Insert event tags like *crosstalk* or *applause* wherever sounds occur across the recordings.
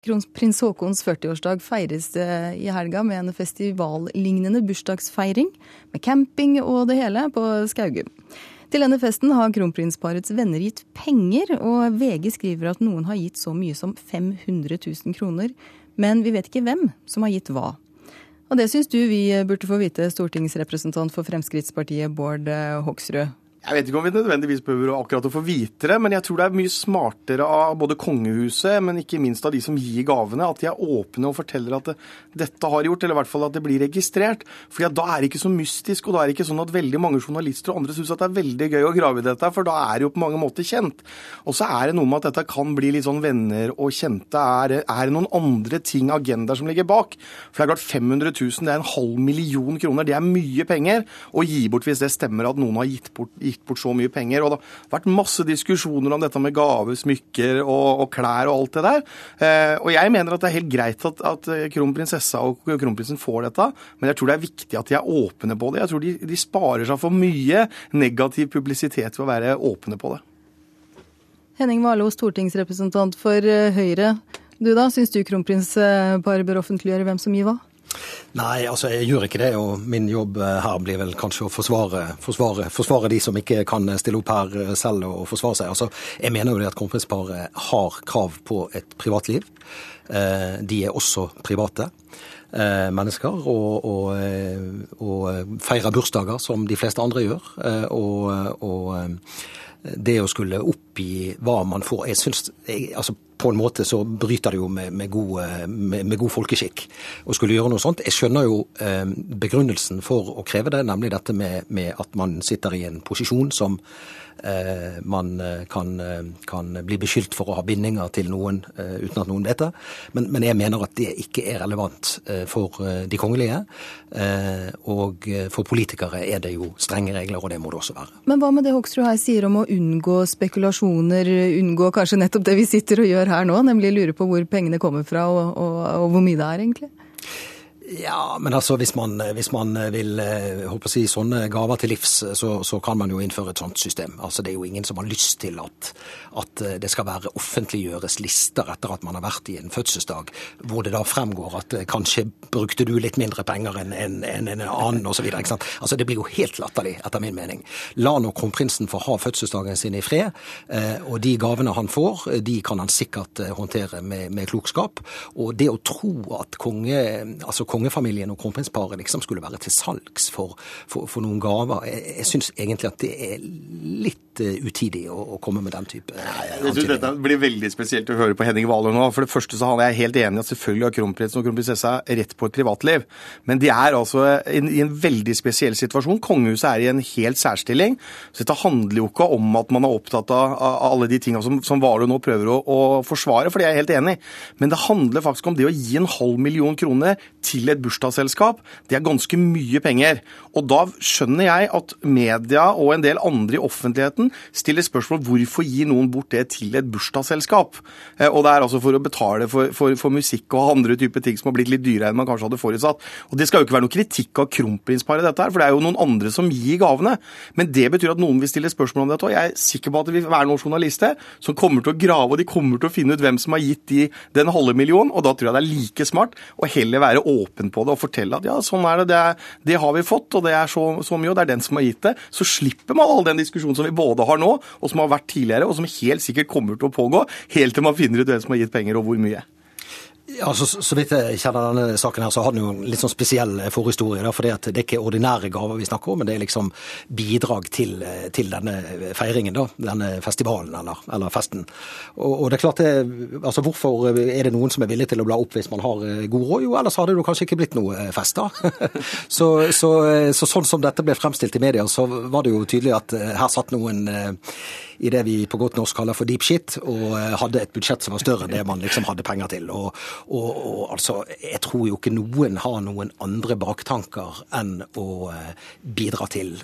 Kronprins Haakons 40-årsdag feires i helga med en festivallignende bursdagsfeiring, med camping og det hele på Skaugum. Til denne festen har kronprinsparets venner gitt penger, og VG skriver at noen har gitt så mye som 500 000 kroner. Men vi vet ikke hvem som har gitt hva. Og det syns du vi burde få vite, stortingsrepresentant for Fremskrittspartiet Bård Hoksrud. Jeg vet ikke om vi nødvendigvis behøver akkurat å få vite det, men jeg tror det er mye smartere av både kongehuset, men ikke minst av de som gir gavene, at de er åpne og forteller at det, dette har gjort, eller i hvert fall at det blir registrert. For Da er det ikke så mystisk, og da er det ikke sånn at veldig mange journalister og andre syns det er veldig gøy å grave i dette, for da er det jo på mange måter kjent. Og så er det noe med at dette kan bli litt sånn venner og kjente. Er, er det noen andre ting, agendaer, som ligger bak? For det er klart 500 000, det er en halv million kroner, det er mye penger å gi bort hvis det stemmer at noen har gitt bort gitt bort så mye penger. Og det har vært masse diskusjoner om dette med gaver, smykker og, og klær og alt det der. Eh, og jeg mener at det er helt greit at, at kronprinsessa og kronprinsen får dette, men jeg tror det er viktig at de er åpne på det. Jeg tror de, de sparer seg for mye negativ publisitet ved å være åpne på det. Henning Warloe, stortingsrepresentant for eh, Høyre. Du da, syns du kronprinsparet bør offentliggjøre hvem som gir hva? Nei, altså jeg gjør ikke det. Og min jobb eh, her blir vel kanskje å forsvare, forsvare, forsvare de som ikke kan stille opp her eh, selv og forsvare seg. Altså, Jeg mener jo det at kronprinsparet har krav på et privatliv. Eh, de er også private mennesker og, og, og, feirer bursdager som de fleste andre gjør. Og, og det å skulle oppgi hva man får Jeg syns altså på en måte så bryter det jo med, med, god, med, med, god, folkeskikk å skulle gjøre noe sånt. Jeg skjønner jo eh, begrunnelsen for å kreve det, nemlig dette med, at man sitter i en posisjon som Eh, man eh, kan, eh, kan, bli beskyldt for å ha bindinger til noen uten at noen vet det. Men, men, jeg mener at det ikke er relevant for de kongelige. Og for politikere er det jo strenge regler, og det må det også være. Men hva med det Hoksrud her sier om å unngå spekulasjoner, unngå kanskje nettopp det vi sitter og gjør her nå, nemlig lure på hvor pengene kommer fra og, og, og hvor mye det er, egentlig? Ja, men altså hvis man, hvis man vil håper å si, sånne gaver til livs, så, så, kan man jo innføre et sånt system. Altså Det er jo ingen som har lyst til at, at eh, det skal være offentliggjøres lister etter at man har vært i en fødselsdag, hvor det da fremgår at eh, kanskje brukte du litt mindre penger enn en, en, en annen osv. Altså Det blir jo helt latterlig, etter min mening. La nå kronprinsen få ha fødselsdagen sin i fred, og de gavene han får, de kan han sikkert håndtere med, med klokskap. Og det å tro at konge, altså konge kongefamilien og kronprinsparet liksom skulle være til salgs for, for, for noen gaver. Jeg, jeg syns egentlig at det er litt uh, utidig å, å, komme med den type uh, Jeg synes Dette blir veldig spesielt å høre på Henning Valø nå. For det første så er jeg helt enig at selvfølgelig har kronprinsen og kronprinsessa rett på et privatliv. Men de er altså i, i en veldig spesiell situasjon. Kongehuset er i en helt særstilling. Så dette handler jo ikke om at man er opptatt av, av alle de tingene som, som Valø nå prøver å, å forsvare, for det er jeg helt enig i. Men det handler faktisk om det å gi en halv million kroner til et bursdagsselskap, det er ganske mye penger. Og da skjønner jeg at media og en del andre i offentligheten stiller spørsmål hvorfor gir noen bort det til et bursdagsselskap. Eh, og det er altså for å betale for, for, for musikk og andre typer ting som har blitt litt dyrere enn man kanskje hadde forutsatt. Og det skal jo ikke være noe kritikk av kronprinsparet, dette her, for det er jo noen andre som gir gavene. Men det betyr at noen vil stille spørsmål om dette, og jeg er sikker på at det vil være noen journalister som kommer til å grave, og de kommer til å finne ut hvem som har gitt de den halve millionen, og da tror jeg det er like smart å heller være åpen på det og fortelle at ja, sånn er det, det, er, det har vi fått, og det er så, så, mye, og det er den som har gitt det. Så slipper man all den diskusjonen som vi både har nå, og som har vært tidligere, og som helt sikkert kommer til å pågå, helt til man finner ut hvem som har gitt penger og hvor mye. Ja, så, vidt jeg kjenner denne saken her, så har den jo en litt sånn spesiell eh, forhistorie. Der, fordi at det er ikke ordinære gaver vi snakker om, men det er liksom bidrag til, eh, til denne feiringen, da. Denne festivalen eller, eller festen. Og, og, det er klart det Altså hvorfor er det noen som er villig til å bla opp hvis man har eh, god råd? Jo, ellers hadde det jo kanskje ikke blitt noe fest, da. *laughs* så, så, så, sånn som dette ble fremstilt i media, så var det jo tydelig at her satt noen i det vi på godt norsk kaller for deep shit, og hadde et budsjett som var større enn det man liksom hadde penger til. Og, og, og, altså, jeg tror jo ikke noen har noen andre baktanker enn å eh, bidra til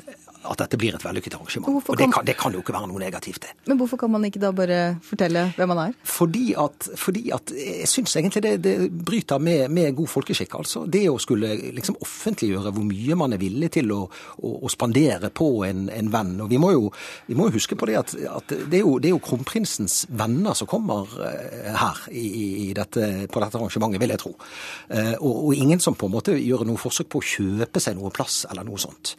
at dette blir et vellykket arrangement. Hvorfor Og det kan- kan, det kan jo ikke være noe negativt, det. Men hvorfor kan man ikke da bare fortelle hvem man er? Fordi at, fordi at jeg syns egentlig det, det bryter med, med god folkeskikk. altså. Det å skulle liksom offentliggjøre hvor mye man er villig til å, å, å spandere på en, en venn. Og vi må jo, vi må huske på det at, at det, er jo, det er jo kronprinsens venner som kommer eh, her i, i dette, på dette arrangementet, vil jeg tro. Eh, og, og ingen som på en måte gjør noe forsøk på å kjøpe seg noe plass eller noe sånt.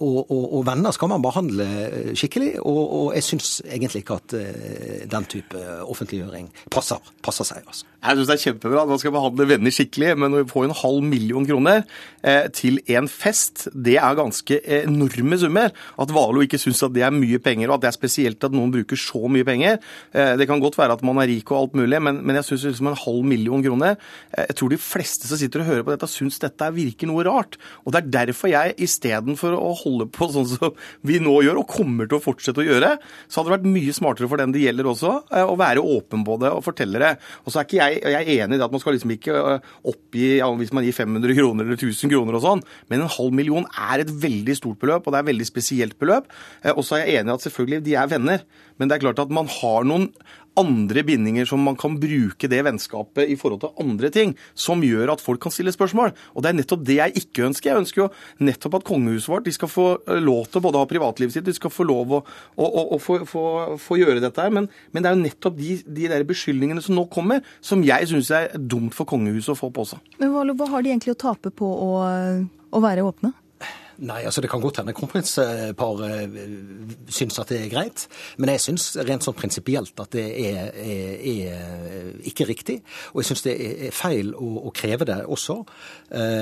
og, og, og, og venner skal man behandle eh, skikkelig, og, og jeg syns egentlig ikke at eh, den type offentliggjøring passer, passer seg. altså. Jeg syns det er kjempebra man skal behandle venner skikkelig, men å få en halv million kroner eh, til en fest, det er ganske enorme summer. At Valo ikke syns at det er mye penger, og at det er spesielt at noen bruker så mye penger. Eh, det kan godt være at man er rik og alt mulig, men, men jeg syns liksom en halv million kroner eh, Jeg tror de fleste som sitter og hører på dette, syns dette virker noe rart. Og det er derfor jeg istedenfor å holde på sånn som vi nå gjør, og kommer til å fortsette å gjøre, så hadde det vært mye smartere for den det gjelder også, å være åpen på det og fortelle det. Og så er ikke jeg jeg er enig i det at man skal liksom ikke øh, oppgi ja, hvis man gir 500 kroner eller 1000 kroner og sånn, men en halv million er et veldig stort beløp, og det er et veldig spesielt beløp. Eh, Og så er jeg enig i at selvfølgelig de er venner, men det er klart at man har noen andre bindinger som man kan bruke det vennskapet i forhold til andre ting, som gjør at folk kan stille spørsmål. Og det er nettopp det jeg ikke ønsker. Jeg ønsker jo nettopp at kongehuset vårt de skal få øh, lov til å både ha privatlivet sitt, de skal få lov å, å, å, å få, få, få gjøre dette her. Men, men det er jo nettopp de, de der beskyldningene som nå kommer, som jeg syns er dumt for kongehuset å få på seg. Men hva, hva har de egentlig å tape på å, å være åpne? Nei, altså det kan godt hende kronprinsparet syns at det er greit. Men jeg syns rent sånn prinsipielt at det er, er, er ikke riktig. Og jeg syns det er feil å, å kreve det også.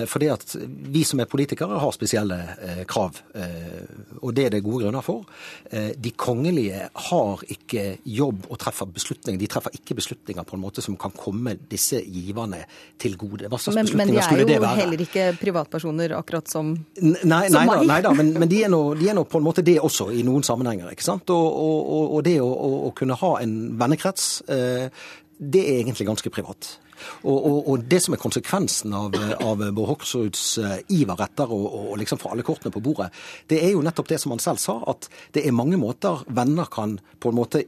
for fordi at vi som er politikere har spesielle eh, krav. Eh, og det er det gode grunner for. Eh, de kongelige har ikke jobb og treffer beslutninger. De treffer ikke beslutninger på en måte som kan komme disse giverne til gode. Hva slags Men, men de beslutninger er skulle det jo heller ikke privatpersoner, akkurat som Nei, Som nei, da, nei da, men, men de, er nå, de er nå på en måte det også i noen sammenhenger. ikke sant? Og, og, og- det å, å, å kunne ha en vennekrets, eh, det er egentlig ganske privat. Og, og, og det som er konsekvensen av, av Bård Hoksruds eh, iver etter å å liksom få alle kortene på bordet, det er jo nettopp det som han selv sa, at det er mange måter venner kan på en måte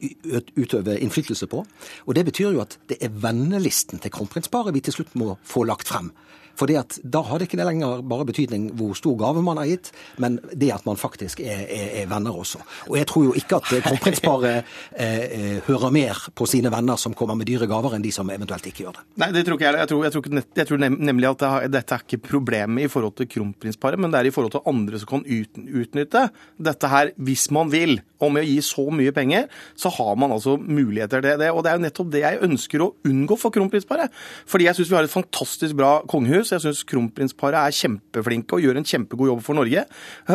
utøve innflytelse på. Og det betyr jo at det er vennelisten til kronprinsparet vi til slutt må få lagt frem. Fordi at da har det ikke lenger bare betydning hvor stor gave man har gitt, men det at man faktisk er, er, er venner også. Og jeg tror jo ikke at kronprinsparet *laughs* eh, eh, hører mer på sine venner som kommer med dyre gaver, enn de som eventuelt ikke gjør det. Nei, det tror ikke jeg. Jeg tror, jeg tror, jeg tror nemlig at det har, dette er ikke problemet i forhold til kronprinsparet, men det er i forhold til andre som kan ut, utnytte dette her hvis man vil. Og med å gi så mye penger, så har man altså muligheter til det. Og det er jo nettopp det jeg ønsker å unngå for kronprinsparet. Fordi jeg syns vi har et fantastisk bra kongehus. Jeg syns kronprinsparet er kjempeflinke og gjør en kjempegod jobb for Norge.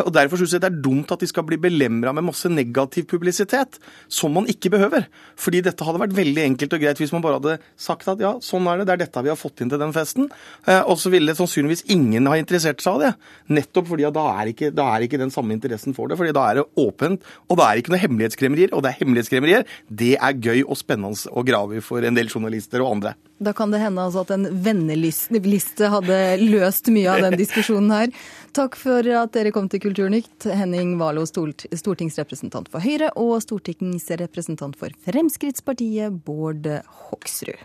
Og derfor syns jeg det er dumt at de skal bli belemra med masse negativ publisitet som man ikke behøver. Fordi dette hadde vært veldig enkelt og greit hvis man bare hadde sagt at ja, sånn er det, det er dette vi har fått inn til den festen. Eh, Og så ville sannsynligvis ingen ha interessert seg av det. Nettopp fordi da er ikke, da er ikke den samme interessen for det. fordi da er det åpent, og da er det ikke noe hemmelighetskremmerier. Og det er hemmelighetskremmerier, det er gøy og spennende å grave i for en del journalister og andre. Da kan det hende altså at en venneliste hadde løst mye av den diskusjonen her. Takk for at dere kom til Kulturnytt, Henning Warloe, stortingsrepresentant for Høyre, og stortingsrepresentant for Fremskrittspartiet, Bård Hoksrud.